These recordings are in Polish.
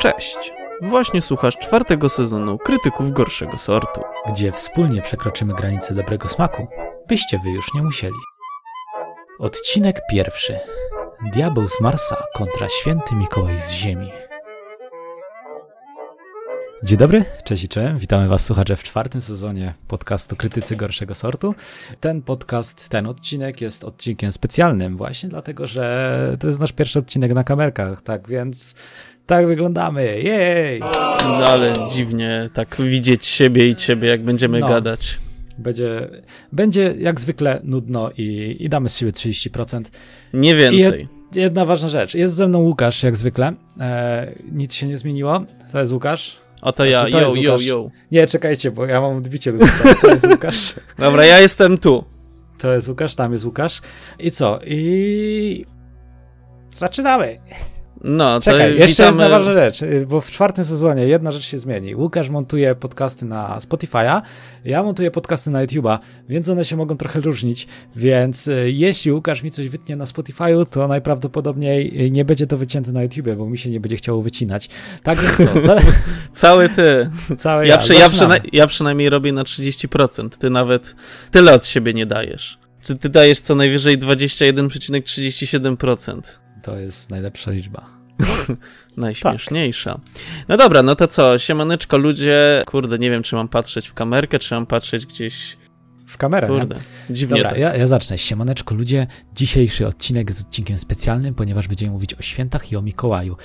Cześć! Właśnie słuchasz czwartego sezonu Krytyków Gorszego Sortu. gdzie wspólnie przekroczymy granicę dobrego smaku, byście wy już nie musieli. Odcinek pierwszy. Diabeł z Marsa kontra Święty Mikołaj z Ziemi. Dzień dobry, cześć i czołem. Witamy Was, słuchacze, w czwartym sezonie podcastu Krytycy Gorszego Sortu. Ten podcast, ten odcinek jest odcinkiem specjalnym, właśnie dlatego, że to jest nasz pierwszy odcinek na kamerkach, tak więc tak wyglądamy. Jej! No ale dziwnie tak widzieć siebie i ciebie, jak będziemy No. gadać. Będzie, będzie jak zwykle nudno i, i damy z siebie 30%. Nie więcej. Jedna ważna rzecz. Jest ze mną Łukasz, jak zwykle. E, nic się nie zmieniło. To jest Łukasz. Oto ja, Znaczy, to yo, yo, yo. Nie, czekajcie, bo ja mam odbicie lustra. To jest Łukasz. Dobra, ja jestem tu. To jest Łukasz, tam jest Łukasz. I co? I... Zaczynamy. No, to Czekaj, jeszcze jest jedna ważna rzecz, y, bo w czwartym sezonie jedna rzecz się zmieni. Łukasz montuje podcasty na Spotify'a, ja montuję podcasty na YouTube'a, więc one się mogą trochę różnić, więc y, jeśli Łukasz mi coś wytnie na Spotify'u, to najprawdopodobniej y, nie będzie to wycięte na YouTubie, bo mi się nie będzie chciało wycinać. Tak więc co, ca Cały ty. całe Ja, ja, przy, ja, przyna- ja przynajmniej robię na 30%. Ty nawet tyle od siebie nie dajesz. Czy ty dajesz co najwyżej 21,37%? To jest najlepsza liczba. Najśmieszniejsza. No dobra, no to co, siemaneczko ludzie. Kurde, nie wiem, czy mam patrzeć w kamerkę, czy mam patrzeć gdzieś... W kamerę, nie? Kurde, dziwnie Dobra, tak. ja, ja zacznę. Siemaneczko ludzie, dzisiejszy odcinek jest odcinkiem specjalnym, ponieważ będziemy mówić o świętach i o Mikołaju.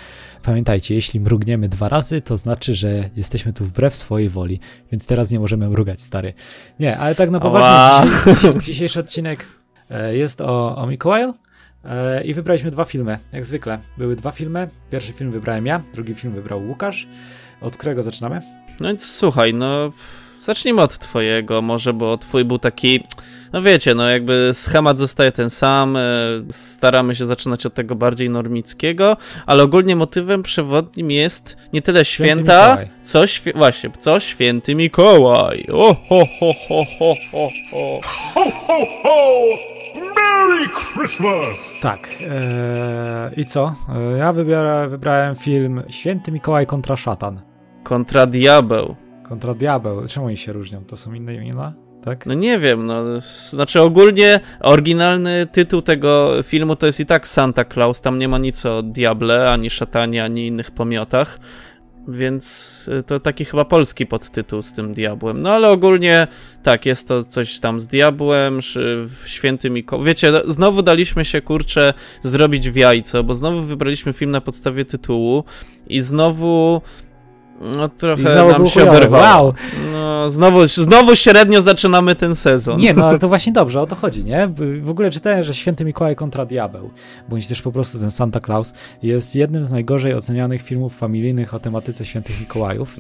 Pamiętajcie, jeśli mrugniemy dwa razy, to znaczy, że jesteśmy tu wbrew swojej woli, więc teraz nie możemy mrugać, stary. Nie, ale tak na poważnie, dzisiaj, dzisiejszy odcinek e, jest o, o Mikołaju i wybraliśmy dwa filmy, jak zwykle. Były dwa filmy, pierwszy film wybrałem ja, drugi film wybrał Łukasz. Od którego zaczynamy? No więc słuchaj, no zacznijmy od twojego może, bo twój był taki, no wiecie, no jakby schemat zostaje ten sam, e, staramy się zaczynać od tego bardziej normickiego, ale ogólnie motywem przewodnim jest nie tyle święta, co świe- właśnie, co święty Mikołaj. O, ho, ho, ho, ho, ho, ho. Ho, ho, ho! Merry Christmas! Tak. E, I co? E, ja wybiorę, wybrałem film Święty Mikołaj kontra szatan. Kontra diabeł. Kontra diabeł. Czemu oni się różnią? To są inne imiona? Tak? No nie wiem, no, znaczy ogólnie oryginalny tytuł tego filmu to jest i tak Santa Claus, tam nie ma nic o diable, ani szatanie, ani innych pomiotach, więc y, to taki chyba polski podtytuł z tym diabłem. No ale ogólnie tak, jest to coś tam z diabłem, szy- święty Mikołaj. Wiecie, no, znowu daliśmy się, kurczę, zrobić w jajco, bo znowu wybraliśmy film na podstawie tytułu i znowu... No trochę nam się oberwało. Wow. No, znowu, znowu średnio zaczynamy ten sezon. Nie, no ale to właśnie dobrze, o to chodzi, nie? W ogóle czytałem, że Święty Mikołaj kontra diabeł, bądź też po prostu ten Santa Claus jest jednym z najgorzej ocenianych filmów familijnych o tematyce Świętych Mikołajów.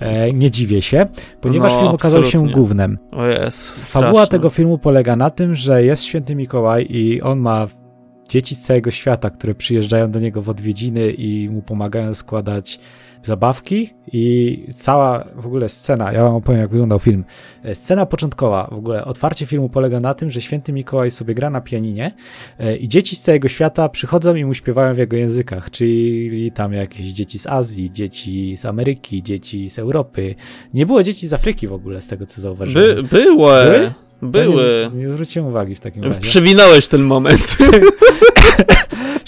E, nie dziwię się, ponieważ No, film okazał się absolutnie. gównem. O jest, Fabuła tego filmu polega na tym, że jest święty Mikołaj i on ma dzieci z całego świata, które przyjeżdżają do niego w odwiedziny i mu pomagają składać zabawki i cała w ogóle scena, ja wam opowiem jak wyglądał film. E, Scena początkowa, w ogóle otwarcie filmu polega na tym, że święty Mikołaj sobie gra na pianinie e, i dzieci z całego świata przychodzą i mu śpiewają w jego językach, czyli tam jakieś dzieci z Azji, dzieci z Ameryki, dzieci z Europy. Nie było dzieci z Afryki w ogóle, z tego co zauważyłem. By, były. Były? Były. Nie, nie zwróciłem uwagi w takim razie. Przewinąłeś ten moment.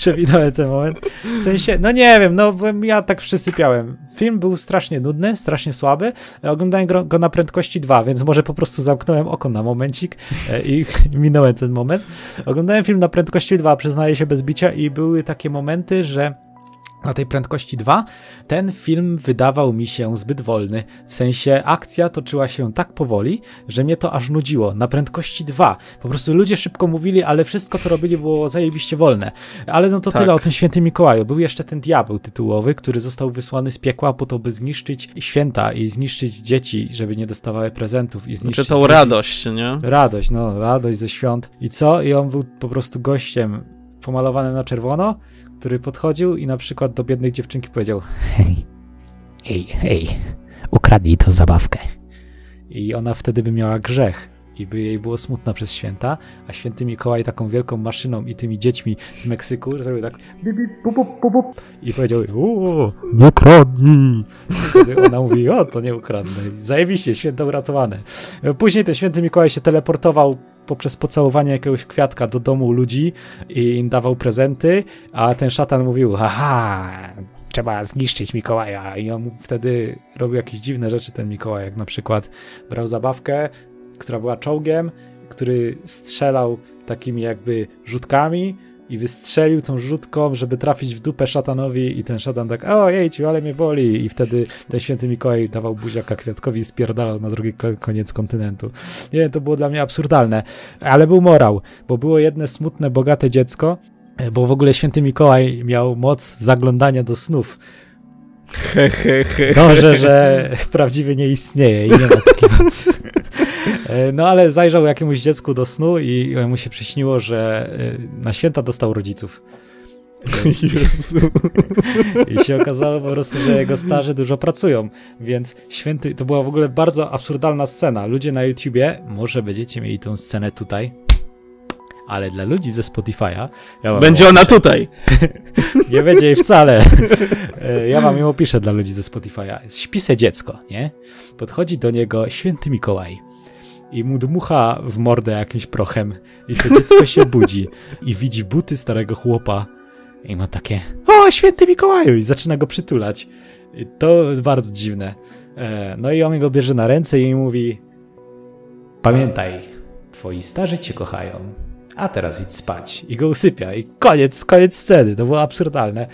Przewidałem ten moment. W sensie, no nie wiem, no byłem- ja tak przysypiałem. Film był strasznie nudny, strasznie słaby. Oglądałem go, na prędkości 2, więc może po prostu zamknąłem oko na momencik e, i minąłem ten moment. Oglądałem film na prędkości 2, przyznaję się bez bicia i były takie momenty, że na tej prędkości 2 ten film wydawał mi się zbyt wolny. W sensie akcja toczyła się tak powoli, że mnie to aż nudziło. Na prędkości 2. Po prostu ludzie szybko mówili, ale wszystko co robili było zajebiście wolne. Ale no to Tak. tyle o tym świętym Mikołaju. Był jeszcze ten diabeł tytułowy, który został wysłany z piekła po to, by zniszczyć święta i zniszczyć dzieci, żeby nie dostawały prezentów i zniszczyć Czy tą dzieci. radość, nie? Radość, no, radość ze świąt. I co? I on był po prostu gościem pomalowanym na czerwono, który podchodził i na przykład do biednej dziewczynki powiedział hej, hej, hej, ukradnij to zabawkę. I ona wtedy by miała grzech, i by jej było smutno przez święta, a święty Mikołaj taką wielką maszyną i tymi dziećmi z Meksyku zrobił tak bip, bip, bup, bup, bup, bup, i powiedział o, nie kradnij. I wtedy ona mówi, o, to nie ukradnę. Zajebiście, święto uratowane. Później ten święty Mikołaj się teleportował poprzez pocałowanie jakiegoś kwiatka do domu ludzi i im dawał prezenty, a ten szatan mówił, haha, trzeba zniszczyć Mikołaja i on wtedy robił jakieś dziwne rzeczy ten Mikołaj, jak na przykład brał zabawkę, która była czołgiem, który strzelał takimi jakby rzutkami i wystrzelił tą rzutką, żeby trafić w dupę szatanowi i ten szatan tak, o jejciu, ale mnie boli i wtedy ten święty Mikołaj dawał buziaka kwiatkowi i spierdalał na drugi ko- koniec kontynentu. Nie wiem, to było dla mnie absurdalne, ale był morał, bo było jedno smutne, bogate dziecko, e, bo w ogóle święty Mikołaj miał moc zaglądania do snów. He, he, he. Dążę, że prawdziwie nie istnieje i nie ma takiej mocy. E, No ale zajrzał jakiemuś dziecku do snu i mu się przyśniło, że e, na święta dostał rodziców. Jezu. I się okazało po prostu, że jego starzy dużo pracują, więc święty, to była w ogóle bardzo absurdalna scena. Ludzie na YouTubie, może będziecie mieli tą scenę tutaj, ale dla ludzi ze Spotify'a, ja Będzie ona tutaj. Nie będzie jej wcale. E, Ja wam ją opiszę dla ludzi ze Spotify'a. Śpi dziecko, nie? Podchodzi do niego święty Mikołaj i mu dmucha w mordę jakimś prochem i to dziecko się budzi i widzi buty starego chłopa i ma takie o, święty Mikołaju i zaczyna go przytulać. I to bardzo dziwne. E, No i on go bierze na ręce i mówi pamiętaj, twoi starzy cię kochają, a teraz idź spać. I go usypia i koniec, koniec sceny. To było absurdalne.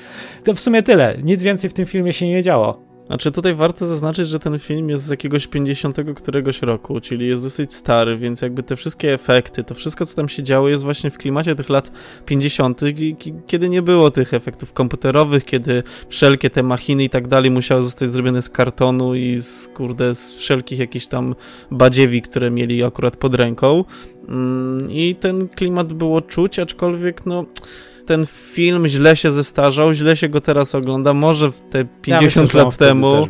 To w sumie tyle. Nic więcej w tym filmie się nie działo. Znaczy tutaj warto zaznaczyć, że ten film jest z jakiegoś 50 któregoś roku, czyli jest dosyć stary, więc jakby te wszystkie efekty, to wszystko co tam się działo jest właśnie w klimacie tych lat 50., ki- ki- kiedy nie było tych efektów komputerowych, kiedy wszelkie te machiny i tak dalej musiały zostać zrobione z kartonu i z kurde z wszelkich jakichś tam badziewi, które mieli akurat pod ręką. Mm, I ten klimat było czuć, aczkolwiek no ten film źle się zestarzał, źle się go teraz ogląda, może w te 50 ja myślę, lat temu.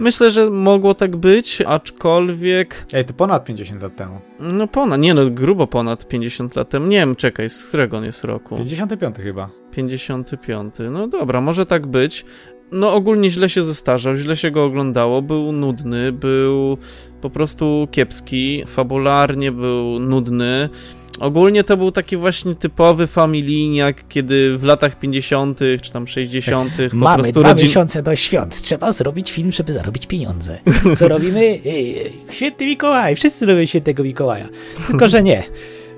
Myślę, że mogło tak być, aczkolwiek. Ej, to ponad 50 lat temu. No ponad, nie no, grubo ponad 50 lat temu. Nie wiem, czekaj, z którego on jest roku? 55 chyba. 55. No dobra, może tak być. No ogólnie źle się zestarzał, źle się go oglądało, był nudny, był po prostu kiepski, fabularnie był nudny. Ogólnie to był taki właśnie typowy familijniak, kiedy w latach 50. czy tam 60. po Mamy prostu dwa rodzin... miesiące do świąt. Trzeba zrobić film, żeby zarobić pieniądze. Co robimy? Ej, Święty Mikołaj, wszyscy lubią świętego Mikołaja. Tylko, że nie.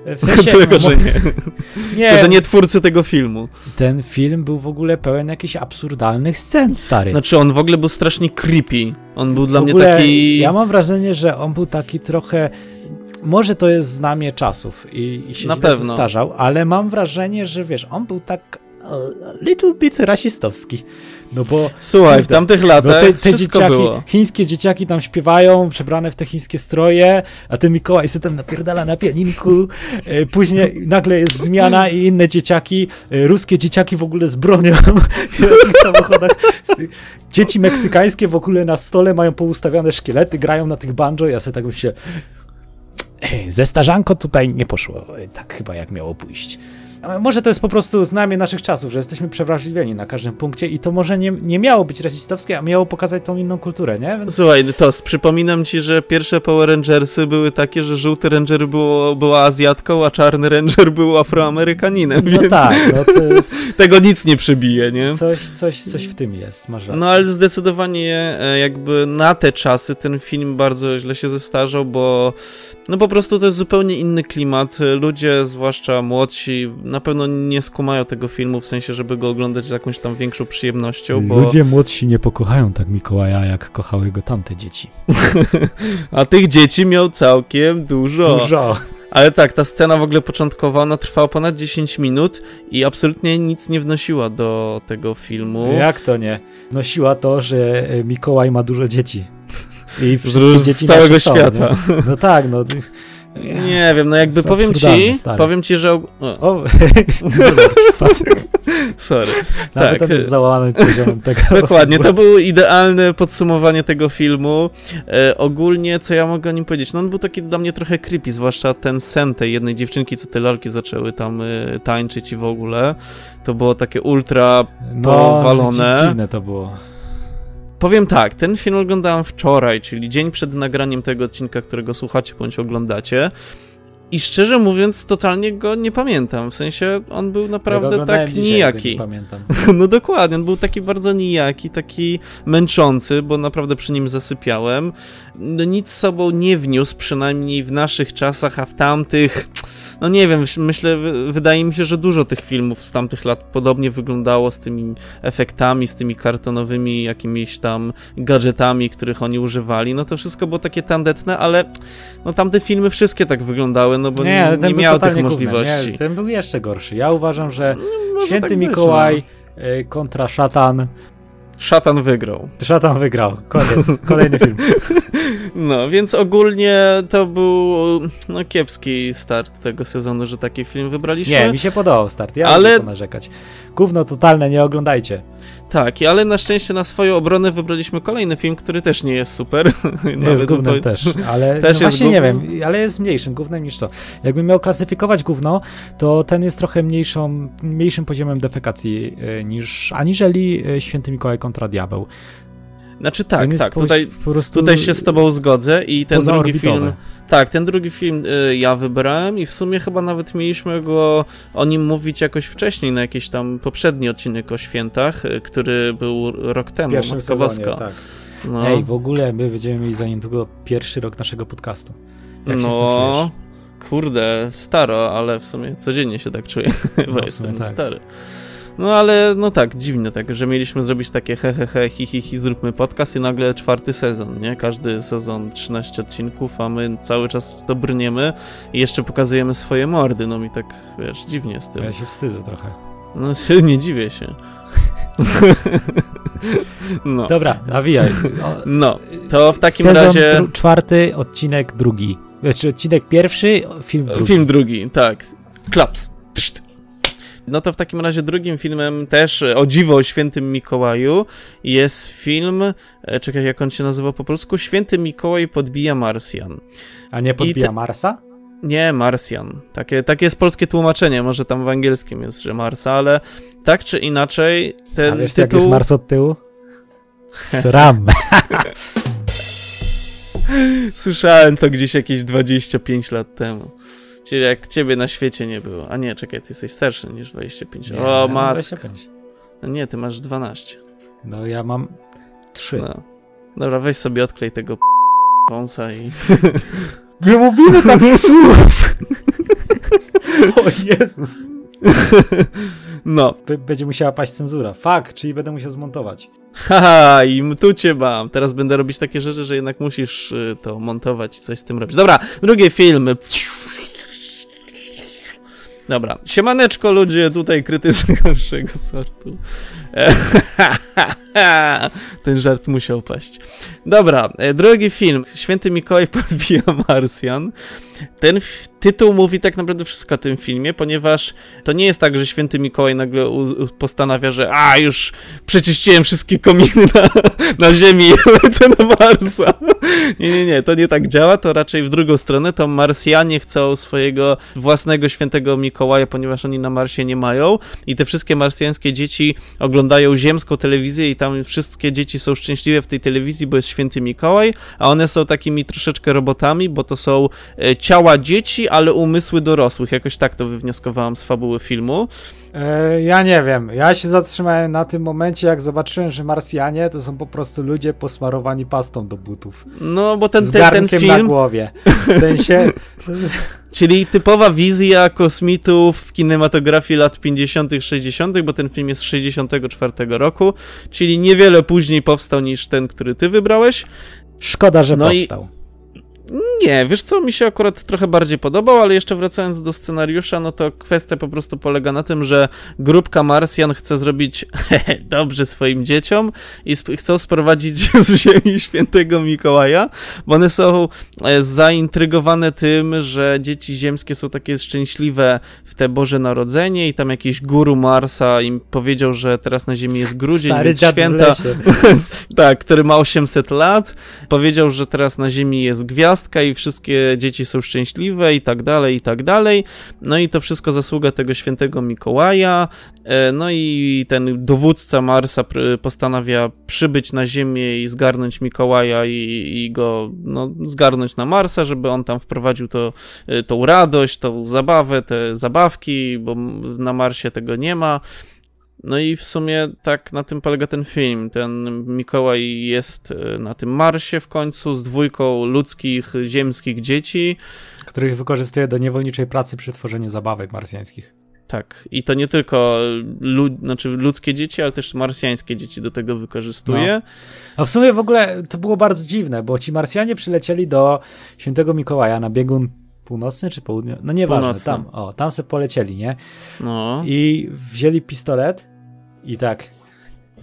W sensie, Tylko, że nie. nie. Tylko, że nie twórcy tego filmu. Ten film był w ogóle pełen jakichś absurdalnych scen, stary. Znaczy on w ogóle był strasznie creepy. On był dla w mnie ogóle taki... Ja mam wrażenie, że on był taki trochę. Może to jest znamie czasów i, i się Na pewno. ale mam wrażenie, że wiesz, on był tak e, little bit rasistowski. No bo Słuchaj, w tamtych no latach te, te wszystko dzieciaki, było. chińskie dzieciaki tam śpiewają, przebrane w te chińskie stroje, a ten Mikołaj sobie tam napierdala na pianinku. E, Później nagle jest zmiana i inne dzieciaki, e, ruskie dzieciaki w ogóle z bronią w samochodach. Dzieci meksykańskie w ogóle na stole mają poustawiane szkielety, grają na tych banjo, ja sobie tak myślę, ze starzanką tutaj nie poszło. Tak chyba jak miało pójść. Może to jest po prostu znamie naszych czasów, że jesteśmy przewrażliwieni na każdym punkcie i to może nie, nie miało być rasistowskie, a miało pokazać tą inną kulturę, nie? Więc Słuchaj, Tos, przypominam ci, że pierwsze Power Rangersy były takie, że żółty Ranger było, była Azjatką, a czarny Ranger był Afroamerykaninem, no więc tak, no jest tego nic nie przebije, nie? coś, coś, coś w tym jest, masz rację. No ale zdecydowanie e, jakby na te czasy ten film bardzo źle się zestarzał, bo no po prostu to jest zupełnie inny klimat. Ludzie, zwłaszcza młodsi, na pewno nie skumają tego filmu w sensie, żeby go oglądać z jakąś tam większą przyjemnością, bo... Ludzie młodsi nie pokochają tak Mikołaja, jak kochały go tamte dzieci. A tych dzieci miał całkiem dużo. Dużo. Ale tak, ta scena w ogóle początkowa, ona trwała ponad 10 minut i absolutnie nic nie wnosiła do tego filmu. Jak to nie? Nosiła to, że e, Mikołaj ma dużo dzieci. I Z, wszystkie z dzieci całego są, świata. nie? No tak, no. Nie wiem, no jakby powiem ci, stary. powiem ci, że... O, O, sorry. Nawet tak. on jest załamany poziomem tego. Dokładnie, to było idealne podsumowanie tego filmu. E, ogólnie, co ja mogę o nim powiedzieć? No on był taki dla mnie trochę creepy, zwłaszcza ten sen tej jednej dziewczynki, co te lalki zaczęły tam e, tańczyć i w ogóle. To było takie ultra No, powalone. dzi- dziwne to było. Powiem tak, ten film oglądałem wczoraj, czyli dzień przed nagraniem tego odcinka, którego słuchacie bądź oglądacie. I szczerze mówiąc, totalnie go nie pamiętam. W sensie on był Ja naprawdę oglądałem tak dzisiaj, nijaki. Nie pamiętam. No dokładnie, on był taki bardzo nijaki, taki męczący, bo naprawdę przy nim zasypiałem. No nic z sobą nie wniósł, przynajmniej w naszych czasach, a w tamtych. No nie wiem, myślę, wy- wydaje mi się, że dużo tych filmów z tamtych lat podobnie wyglądało z tymi efektami, z tymi kartonowymi jakimiś tam gadżetami, których oni używali. No to wszystko było takie tandetne, ale no tamte filmy wszystkie tak wyglądały, no bo nie, nie był miały tych możliwości. Nie, ten był jeszcze gorszy. Ja uważam, że Może Święty tak być, Mikołaj y, kontra szatan. No. Szatan wygrał. Szatan wygrał. Koniec. Kolejny film. No, więc ogólnie to był no, kiepski start tego sezonu, że taki film wybraliśmy. Nie, mi się podobał start. Ja Ale- ale... to narzekać. Gówno totalne, nie oglądajcie. Tak, ale na szczęście na swoją obronę wybraliśmy kolejny film, który też nie jest super. Nie jest Nawet gównem no to- też, ale też no właśnie nie wiem, ale jest mniejszym gównem niż to. Jakbym miał klasyfikować gówno, to ten jest trochę mniejszą, mniejszym poziomem defekacji y, niż aniżeli y, Święty Mikołaj kontra Diabeł. Znaczy tak, jest tak, po, tutaj, po prostu tutaj się z tobą zgodzę i ten drugi film... Tak, ten drugi film y, ja wybrałem i w sumie chyba nawet mieliśmy go o nim mówić jakoś wcześniej, na jakiś tam poprzedni odcinek o świętach, y, który był rok temu, Matko sezonie, Boska. tak. No. Ej, w ogóle my będziemy mieli za niedługo pierwszy rok naszego podcastu. Jak się z tym czujesz? no, kurde, staro, ale w sumie codziennie się tak czuję, bo No, jestem tak. stary. No ale no tak, dziwne tak, że mieliśmy zrobić takie he he he, hi hi hi, zróbmy podcast i nagle czwarty sezon, nie? Każdy sezon 13 odcinków, a my cały czas to brniemy i jeszcze pokazujemy swoje mordy, no mi tak, wiesz, dziwnie z tym. Ja się wstydzę trochę. No nie dziwię się. no. Dobra, nawijaj. No, to w takim Sezon razie... dru- czwarty, odcinek drugi. Znaczy odcinek pierwszy, film drugi. Film drugi, tak. Klaps. No to w takim razie drugim filmem też, e, o dziwo o świętym Mikołaju, jest film, e, czekaj jak on się nazywa po polsku, Święty Mikołaj podbija Marsjan. A nie podbija te- Marsa? Nie, Marsjan. Takie, takie jest polskie tłumaczenie, może tam w angielskim jest, że Marsa, ale tak czy inaczej ten A wiesz jak tytuł... jest Mars od tyłu? SRAM. Słyszałem to gdzieś jakieś 25 lat temu. Czyli jak ciebie na świecie nie było. A nie, czekaj, ty jesteś starszy niż 25. Nie, o, ja mam mat. 25. No nie, ty masz 12. No ja mam 3. No. Dobra, weź sobie odklej tego p- wąsa i... Nie mówimy takich słów! o Jezus. No. B- będzie musiała paść cenzura. Fuck, czyli będę musiał zmontować. Haha, i tu cię mam. Teraz będę robić takie rzeczy, że jednak musisz y, to montować i coś z tym robić. Dobra, drugi film. Dobra, siemaneczko ludzie, tutaj krytycy gorszego sortu. Ten żart musiał paść. Dobra, e, drugi film. Święty Mikołaj podbija Marsjan. Ten tytuł mówi tak naprawdę wszystko o tym filmie, ponieważ to nie jest tak, że Święty Mikołaj nagle postanawia, że a, już przeczyściłem wszystkie kominy na, na Ziemi i lecę na Marsa. Nie, nie, nie, to nie tak działa, to raczej w drugą stronę, to Marsjanie chcą swojego własnego Świętego Mikołaja, ponieważ oni na Marsie nie mają i te wszystkie marsjańskie dzieci oglądają ziemską telewizję i tam wszystkie dzieci są szczęśliwe w tej telewizji, bo jest Święty Mikołaj, a one są takimi troszeczkę robotami, bo to są e, ciała dzieci, ale umysły dorosłych. Jakoś tak to wywnioskowałam z fabuły filmu. E, ja nie wiem. Ja się zatrzymałem na tym momencie, jak zobaczyłem, że Marsjanie to są po prostu ludzie posmarowani pastą do butów. No, bo ten, z ten, ten garnkiem na film, głowie. W sensie... czyli typowa wizja kosmitów w kinematografii lat 50., 60., bo ten film jest z 64 roku, czyli niewiele później powstał niż ten, który ty wybrałeś. Szkoda, że No i- powstał. Nie, wiesz co, mi się akurat trochę bardziej podobał, ale jeszcze wracając do scenariusza, no to kwestia po prostu polega na tym, że grupka Marsjan chce zrobić dobrze swoim dzieciom i sp- chcą sprowadzić z ziemi świętego Mikołaja, bo one są e, zaintrygowane tym, że dzieci ziemskie są takie szczęśliwe w te Boże Narodzenie i tam jakiś guru Marsa im powiedział, że teraz na ziemi jest grudzień, Stary więc święta... tak, który ma 800 lat, powiedział, że teraz na Ziemi jest gwiazdka i wszystkie dzieci są szczęśliwe i tak dalej, i tak dalej. No i to wszystko zasługa tego świętego Mikołaja. E, No i ten dowódca Marsa postanawia przybyć na Ziemię i zgarnąć Mikołaja i, i go no, zgarnąć na Marsa, żeby on tam wprowadził to, e, tą radość, tą zabawę, te zabawki, bo na Marsie tego nie ma. No i w sumie tak na tym polega ten film. Ten Mikołaj jest e, na tym Marsie w końcu z dwójką ludzkich, ziemskich dzieci. Których wykorzystuje do niewolniczej pracy przy tworzeniu zabawek marsjańskich. Tak, i to nie tylko lu- znaczy ludzkie dzieci, ale też marsjańskie dzieci do tego wykorzystuje. A w sumie w ogóle to było bardzo dziwne, bo ci Marsjanie przylecieli do świętego Mikołaja na biegun północny czy południowy? No nieważne, Północny. tam, o, tam se polecieli, nie? No. I wzięli pistolet i tak.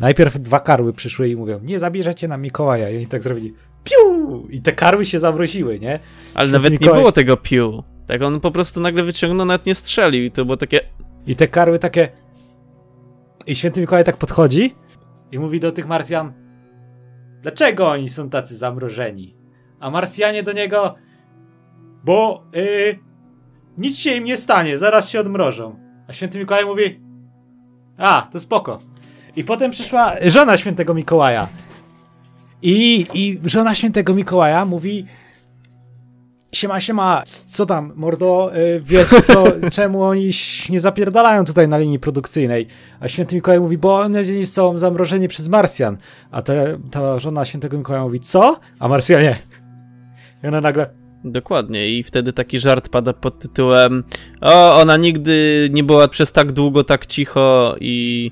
Najpierw dwa karły przyszły i mówią, nie zabierzecie nam Mikołaja. I oni tak zrobili, piu! I te karły się zamroziły, nie? Ale nawet nie Mikołaj- było tego piu. Tak on po prostu nagle wyciągnął, nawet nie strzelił i to było takie... I te karły takie. I święty Mikołaj tak podchodzi i mówi do tych Marsjan: Dlaczego oni są tacy zamrożeni? A Marsjanie do niego: Bo yy, nic się im nie stanie, zaraz się odmrożą. A święty Mikołaj mówi: A, to spoko. I potem przyszła żona świętego Mikołaja. I, I żona świętego Mikołaja mówi: Siema, siema, co tam, mordo, y, wiesz co, czemu oni nie zapierdalają tutaj na linii produkcyjnej? A święty Mikołaj mówi, bo oni są zamrożeni przez Marsjan. A te, ta żona świętego Mikołaja mówi, co? A Marsjanie. I ona nagle, Dokładnie, i wtedy taki żart pada pod tytułem O, ona nigdy nie była przez tak długo tak cicho i...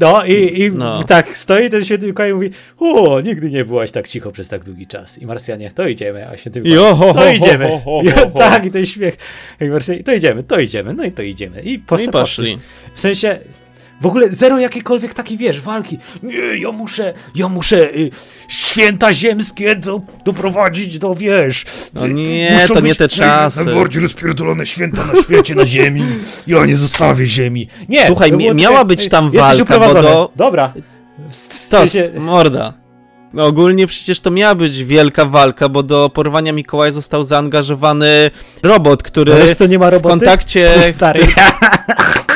no i, i No. tak stoi ten święty Mikołaj i mówi, o, nigdy nie byłaś tak cicho przez tak długi czas. I Marsjanie, to idziemy, a święty Mikołaj, Jo, ho, ho, to idziemy. ho, ho, ho, ho. tak, i ten śmiech. I Marsjanie, to idziemy, to idziemy, no i to idziemy. I, No pos- i poszli. W sensie, w ogóle zero jakiejkolwiek takiej, wiesz, walki. Nie, ja muszę, ja muszę y, święta ziemskie do, doprowadzić do, wiesz... No y, nie, to nie te czasy. Najbardziej rozpierdolone święta na świecie, na ziemi. Ja nie zostawię ziemi. Nie, Słuchaj, miała być y, tam jesteś walka, bo do- Dobra. W, w Tost, morda. No ogólnie przecież to miała być wielka walka, bo do porwania Mikołaja został zaangażowany robot, który ale to nie ma w roboty? kontakcie... O, stary.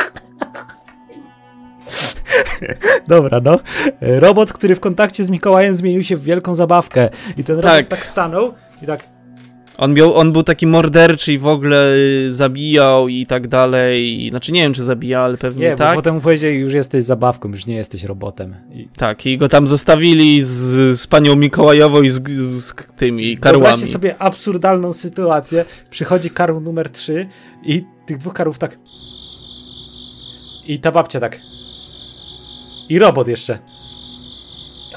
Dobra, no. Robot, który w kontakcie z Mikołajem zmienił się w wielką zabawkę. I ten robot Tak. tak stanął i tak... On, miał, on był taki morderczy i w ogóle y, zabijał i tak dalej. Znaczy nie wiem, czy zabijał, ale pewnie Nie, tak. potem mu powiedzieli, już jesteś zabawką, już nie jesteś robotem. I Tak, i go tam zostawili z, z panią Mikołajową i z, z tymi karłami. Wyobraźcie sobie absurdalną sytuację. Przychodzi karł numer 3 i tych dwóch karłów tak... I ta babcia tak... I robot jeszcze.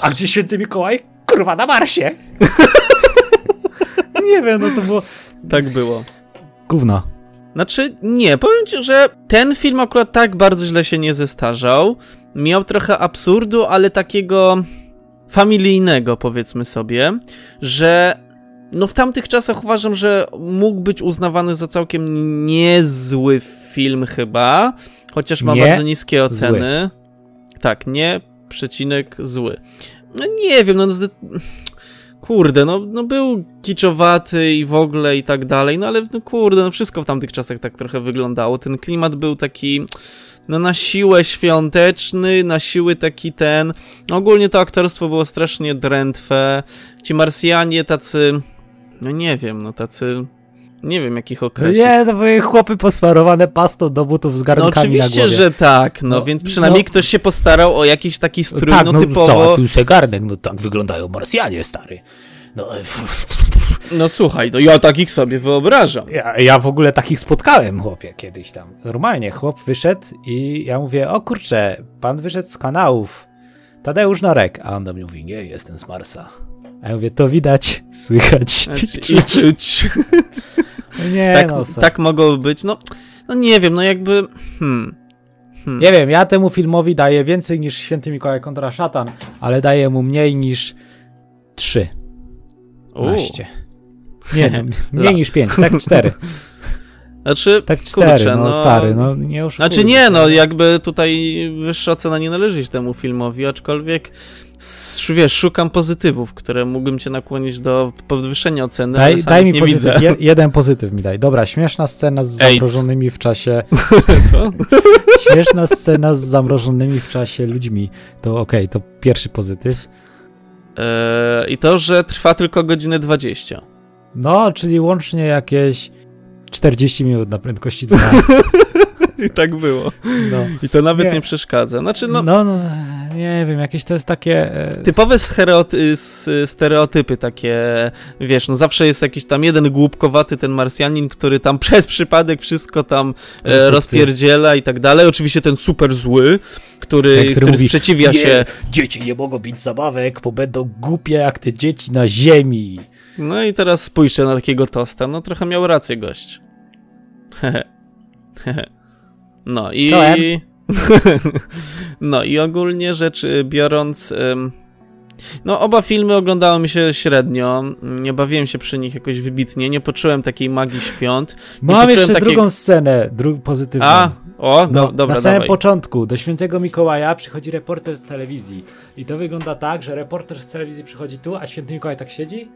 A gdzie święty Mikołaj? Kurwa, na Marsie! nie wiem, no to było... Tak było. Gówno. Znaczy, nie, powiem ci, że ten film akurat tak bardzo źle się nie zestarzał. Miał trochę absurdu, ale takiego familijnego, powiedzmy sobie, że no w tamtych czasach uważam, że mógł być uznawany za całkiem niezły film chyba, chociaż ma Nie bardzo niskie oceny. Tak, nie, przecinek zły. No nie wiem, no zde- kurde, no, no był kiczowaty i w ogóle i tak dalej, no ale no kurde, no wszystko w tamtych czasach tak trochę wyglądało. Ten klimat był taki no na siłę świąteczny, na siły taki ten. No, ogólnie to aktorstwo było strasznie drętwe. Ci Marsjanie tacy, no nie wiem, no tacy, nie wiem jakich określić. Nie, to były chłopy posmarowane pastą do butów z No garnkami na oczywiście, głowie. że tak, no, No, więc przynajmniej no. ktoś się postarał o jakiś taki strój, tak, no, no typowo, załatwił se garnek, no tak wyglądają Marsjanie, stary. No, no słuchaj, no ja takich sobie wyobrażam. Ja, ja w ogóle takich spotkałem, chłopie, kiedyś tam. Normalnie, chłop wyszedł i ja mówię, o kurczę, pan wyszedł z kanałów. Tadeusz Norek. A on do mnie mówi, nie, jestem z Marsa. A ja mówię, to widać, słychać Znaczy, i I czuć. czuć. No Nie, tak, no, tak mogło być. No, no nie wiem, no jakby. Hmm. Hmm. Nie wiem, ja temu filmowi daję więcej niż Święty Mikołaj kontra szatan, ale daję mu mniej niż 3. U. Naście. Nie, no, mniej niż 5, tak 4. Znaczy, Tak 4, kurczę, no, stary, no nie oszukujmy Znaczy nie, się. no jakby tutaj wyższa ocena nie należy temu filmowi, aczkolwiek wiesz, szukam pozytywów, które mógłbym cię nakłonić do podwyższenia oceny, Daj, daj mi nie pozytyw, widzę. je, jeden pozytyw mi daj. Dobra, śmieszna scena z AIDS. zamrożonymi w czasie, Co? śmieszna scena z zamrożonymi w czasie ludźmi. To okej, to pierwszy pozytyw. Eee, I to, że trwa tylko godzinę 20. No, czyli łącznie jakieś 40 minut na prędkości 2. I tak było. No, I to nawet Nie. nie, przeszkadza. Znaczy, no, no, no, nie wiem, jakieś to jest takie... e, typowe stereotypy takie, wiesz, no zawsze jest jakiś tam jeden głupkowaty ten Marsjanin, który tam przez przypadek wszystko tam e, rozpierdziela i tak dalej. Oczywiście ten super zły, który, Ten, który mówi, sprzeciwia Nie, się. dzieci nie mogą mieć zabawek, bo będą głupie jak te dzieci na ziemi. No i teraz spójrzcie na takiego tosta. No trochę miał rację gość. No i... No i ogólnie rzecz biorąc... ym, No, oba filmy oglądały mi się średnio. Nie bawiłem się przy nich jakoś wybitnie. Nie poczułem takiej magii świąt. Nie Mam jeszcze takiej- drugą scenę, dru pozytywną. A, o, No, do, dobra, na samym dawaj. początku do świętego Mikołaja przychodzi reporter z telewizji. I to wygląda tak, że reporter z telewizji przychodzi tu, a święty Mikołaj tak siedzi.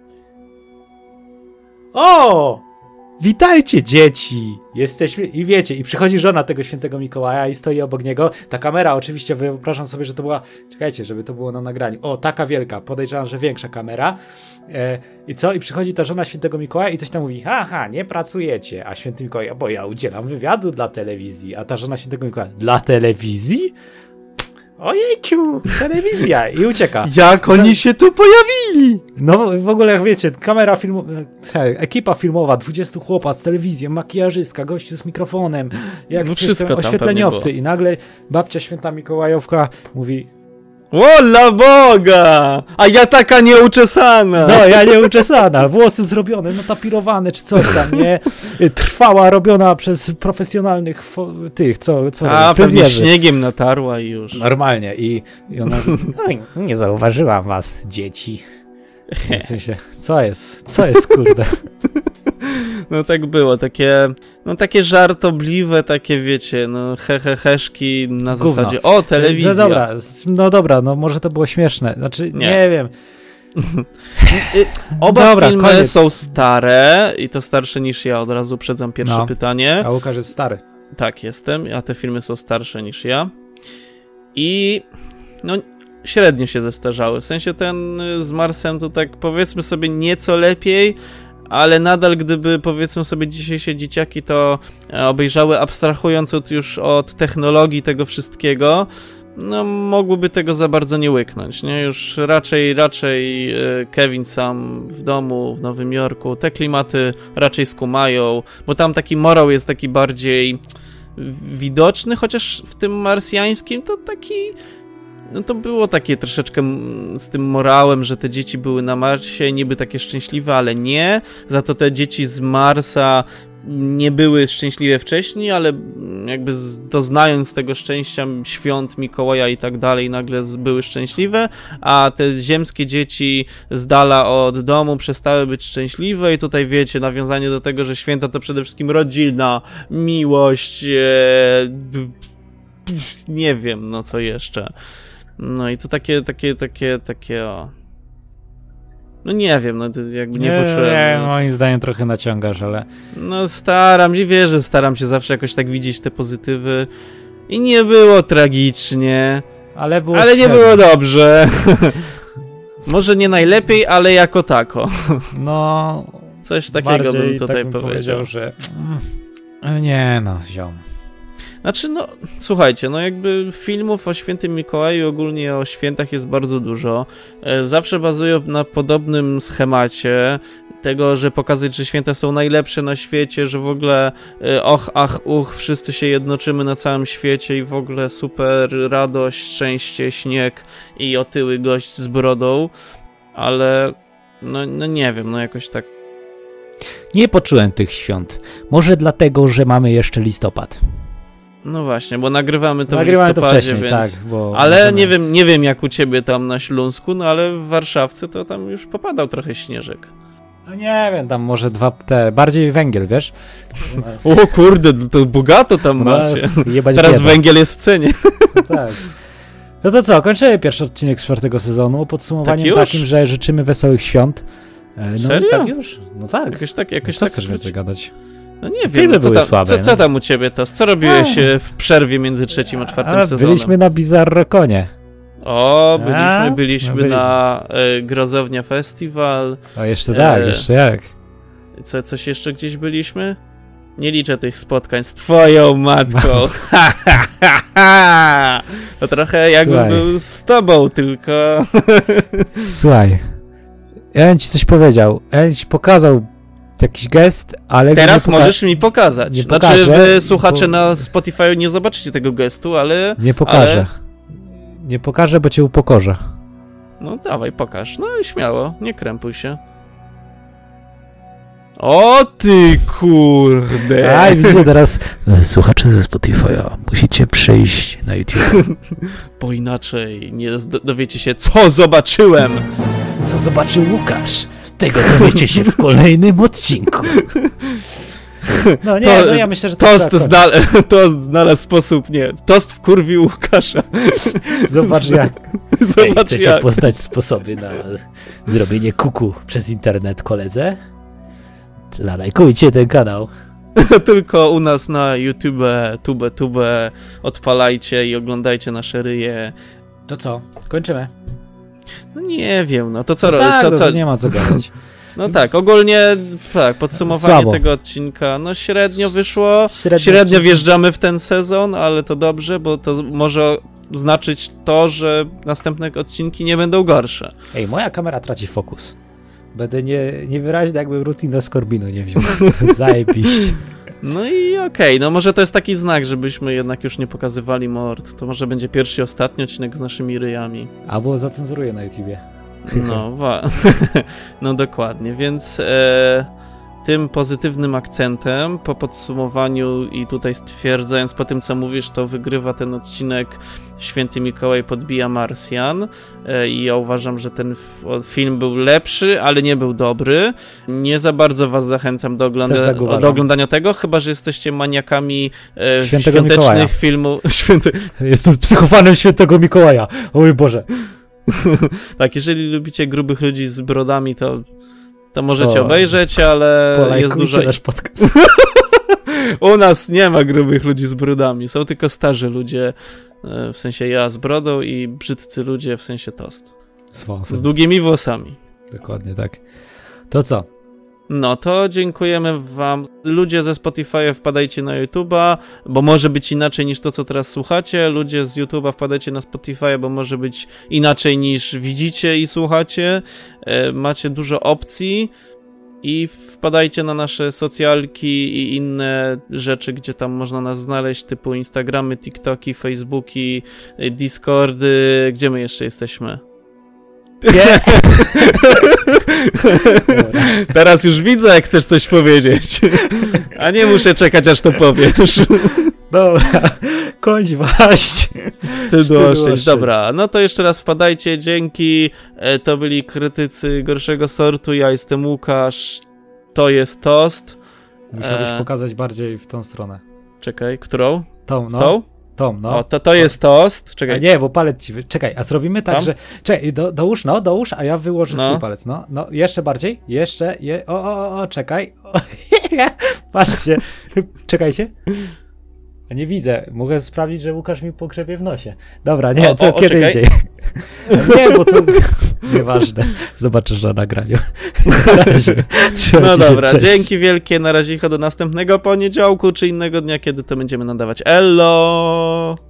O! Witajcie dzieci! Jesteśmy... I wiecie, i przychodzi żona tego świętego Mikołaja i stoi obok niego. Ta kamera, oczywiście wyobrażam sobie, że to była... Czekajcie, żeby to było na nagraniu. O, taka wielka, podejrzewam, że większa kamera. E, I co? I przychodzi ta żona świętego Mikołaja i coś tam mówi, haha, nie pracujecie. A święty Mikołaj, bo ja udzielam wywiadu dla telewizji. A ta żona świętego Mikołaja, dla telewizji? Ojejciu, telewizja! I ucieka. Jak oni się tu pojawili? No w ogóle jak wiecie, kamera filmowa, ekipa filmowa, 20 chłopa z telewizją, makijażystka, gościu z mikrofonem, jak No wszystko oświetleniowcy i nagle babcia święta Mikołajowka mówi, Wola Boga! A ja taka nieuczesana! no ja nie uczesana, włosy zrobione, natapirowane czy coś tam, nie? Trwała, robiona przez profesjonalnych fo- tych, co, co A, pewnie śniegiem natarła i już. Normalnie i, i ona, no, nie zauważyłam was, dzieci. W sensie, co jest, co jest kurde? No tak było, takie, no takie żartobliwe, takie wiecie, no he, he heszki na Gówno. zasadzie, o, telewizja. No dobra, no dobra, no może to było śmieszne. Znaczy, nie, Nie. wiem. Oba Dobra, filmy koniec. są stare i to starsze niż ja, od razu uprzedzam pierwsze No. pytanie. A Łukasz jest stary. Tak, jestem, a te filmy są starsze niż ja. I no średnio się zestarzały. W sensie ten y, z Marsem to tak powiedzmy sobie nieco lepiej, ale nadal gdyby powiedzmy sobie dzisiejsze dzieciaki to e, obejrzały abstrahując od, już od technologii tego wszystkiego, no mogłyby tego za bardzo nie łyknąć, nie? Już raczej, raczej e, Kevin sam w domu w Nowym Jorku, te klimaty raczej skumają, bo tam taki morał jest taki bardziej widoczny, chociaż w tym marsjańskim to taki no to było takie troszeczkę z tym morałem, że te dzieci były na Marsie, niby takie szczęśliwe, ale nie. Za to te dzieci z Marsa nie były szczęśliwe wcześniej, ale jakby doznając tego szczęścia świąt Mikołaja i tak dalej, nagle były szczęśliwe, a te ziemskie dzieci z dala od domu przestały być szczęśliwe i tutaj wiecie, nawiązanie do tego, że święta to przede wszystkim rodzina, miłość, e, b- nie wiem, no co jeszcze. No i to takie, takie, takie, takie o. No nie wiem, no jakby nie, nie, poczułem. nie, no. moim zdaniem trochę naciągasz, ale No staram się, wierzę, staram się zawsze jakoś tak widzieć te pozytywy. I nie było tragicznie, ale było ale nie było dobrze. Może nie najlepiej, ale jako tako. No, Coś takiego bym tutaj tak bym powiedział. powiedział, że mm, nie no, ziom. Znaczy, no, słuchajcie, no jakby filmów o świętym Mikołaju, ogólnie o świętach jest bardzo dużo. E, Zawsze bazują na podobnym schemacie tego, że pokazać, że święta są najlepsze na świecie, że w ogóle e, och, ach, uch, wszyscy się jednoczymy na całym świecie i w ogóle super radość, szczęście, śnieg i otyły gość z brodą, ale No, no nie wiem, no jakoś tak. Nie poczułem tych świąt. Może dlatego, że mamy jeszcze listopad. No właśnie, bo nagrywamy to Nagrywałem w to listopadzie, wcześniej, więc... tak. Bo Ale nie wiem, nie wiem jak u ciebie tam na Śląsku, no ale w Warszawce to tam już popadał trochę śnieżek. No nie wiem, tam może dwa te, bardziej węgiel, wiesz? O kurde, to bogato tam U macie. nas jebać Teraz bieda. węgiel jest w cenie. tak. No to co, kończymy pierwszy odcinek czwartego sezonu. Podsumowaniem Tak takim, że życzymy wesołych świąt. E, No Serio? tak już? No tak. Jakoś tak, jakoś Co tak. chcesz więcej gadać? No nie wiem, Filmy no, co, słabe, co, co no. tam u ciebie to? Co robiłeś e, w przerwie między trzecim a czwartym A, sezonem? byliśmy na Bizarrokonie. O, byliśmy, A? byliśmy, No, byliśmy. na e, Grozownia Festiwal. O, jeszcze tak, E. jeszcze jak. Co, coś jeszcze gdzieś byliśmy? Nie liczę tych spotkań z twoją matką. to trochę jakbym Słuchaj. był z tobą, tylko... Słuchaj, ja bym ci coś powiedział. Ja bym ci pokazał jakiś gest, ale... Teraz możesz mi pokazać. nie znaczy, pokażę, wy słuchacze bo- na Spotify nie zobaczycie tego gestu, ale... Nie pokażę. Nie pokażę, bo cię upokorzę. No dawaj, pokaż. No i śmiało, nie krępuj się. O ty kurde! Aj, widzicie teraz... Słuchacze ze Spotify'a, musicie przyjść na YouTube. Bo inaczej nie dowiecie się, co zobaczyłem! Co zobaczył Łukasz? Tego dowiecie się w kolejnym odcinku. No nie, To- no ja myślę, że to Tost, tak, znal tost znalazł sposób, nie. Tost wkurwił Łukasza. Zobacz jak. Zobacz Chcecie jak. poznać sposoby na zrobienie kuku przez internet koledze? Zalajkujcie ten kanał. Tylko u nas na YouTube, tube, tube, odpalajcie i oglądajcie nasze ryje. To co? Kończymy. No nie wiem, no to co, No ro- tak, co, no co, nie ma co gadać. No tak, ogólnie tak, podsumowanie Słabo. tego odcinka, no średnio wyszło. Średnio Średnio wjeżdżamy w ten sezon, ale to dobrze, bo to może znaczyć to, że następne odcinki nie będą gorsze. Ej, moja kamera traci fokus. Będę nie, niewyraźny, jakbym Rutino Scorbino nie wziął. Zajebiście. No i okej, no może to jest taki znak, żebyśmy jednak już nie pokazywali mord. To może będzie pierwszy i ostatni odcinek z naszymi ryjami. Albo zacenzuruję na YouTubie. No, wa- no dokładnie, więc e, tym pozytywnym akcentem po podsumowaniu i tutaj stwierdzając po tym, co mówisz, to wygrywa ten odcinek Święty Mikołaj podbija Marsjan e, i ja uważam, że ten film był lepszy, ale nie był dobry. Nie za bardzo was zachęcam do, ogląda- tak do oglądania tego, chyba, że jesteście maniakami e, Świętego Mikołaja. świątecznych filmów. Święty... Jestem psychofanem świętego Mikołaja. O mój Boże. Tak, jeżeli lubicie grubych ludzi z brodami, to, to możecie O, obejrzeć, ale jest dużo. nasz podcast. U nas nie ma grubych ludzi z brodami, są tylko starzy ludzie, e, w sensie ja z brodą i brzydcy ludzie, w sensie tost. Z wąsem. Z długimi włosami. Dokładnie tak. To co? No to dziękujemy wam. Ludzie ze Spotify wpadajcie na YouTube'a, bo może być inaczej niż to, co teraz słuchacie. Ludzie z YouTube'a wpadajcie na Spotify, bo może być inaczej niż widzicie i słuchacie. E, macie dużo opcji i wpadajcie na nasze socjalki i inne rzeczy, gdzie tam można nas znaleźć, typu Instagramy, TikToki, Facebooki, Discordy. Gdzie my jeszcze jesteśmy? Nie. Teraz już widzę, jak chcesz coś powiedzieć. A nie muszę czekać, aż to powiesz. Dobra. Kończ waść. Wstydu oszczędź. Dobra, no to jeszcze raz wpadajcie, dzięki. E, To byli krytycy gorszego sortu. Ja jestem Łukasz. To jest tost. Musiałbyś E. pokazać bardziej w tą stronę. Czekaj, którą? Tą, no. Tą? Tą, no. O, to, to jest tost. A Czekaj. nie, bo palec ci wy... Czekaj, a zrobimy tak, Tam? że... Czekaj, do, dołóż, no, dołóż, a ja wyłożę No. swój palec, no. No, jeszcze bardziej, jeszcze, je... o, o, o, o, czekaj. O, Patrzcie, czekajcie. A nie widzę, mogę sprawdzić, że Łukasz mi pogrzebie w nosie. Dobra, nie, O, to o, o, kiedy czekaj. indziej. nie, bo to... Nieważne, zobaczysz na nagraniu. Na razie. No dobra, cześć. dzięki wielkie. Na razie do następnego poniedziałku czy innego dnia, kiedy to będziemy nadawać. Ello!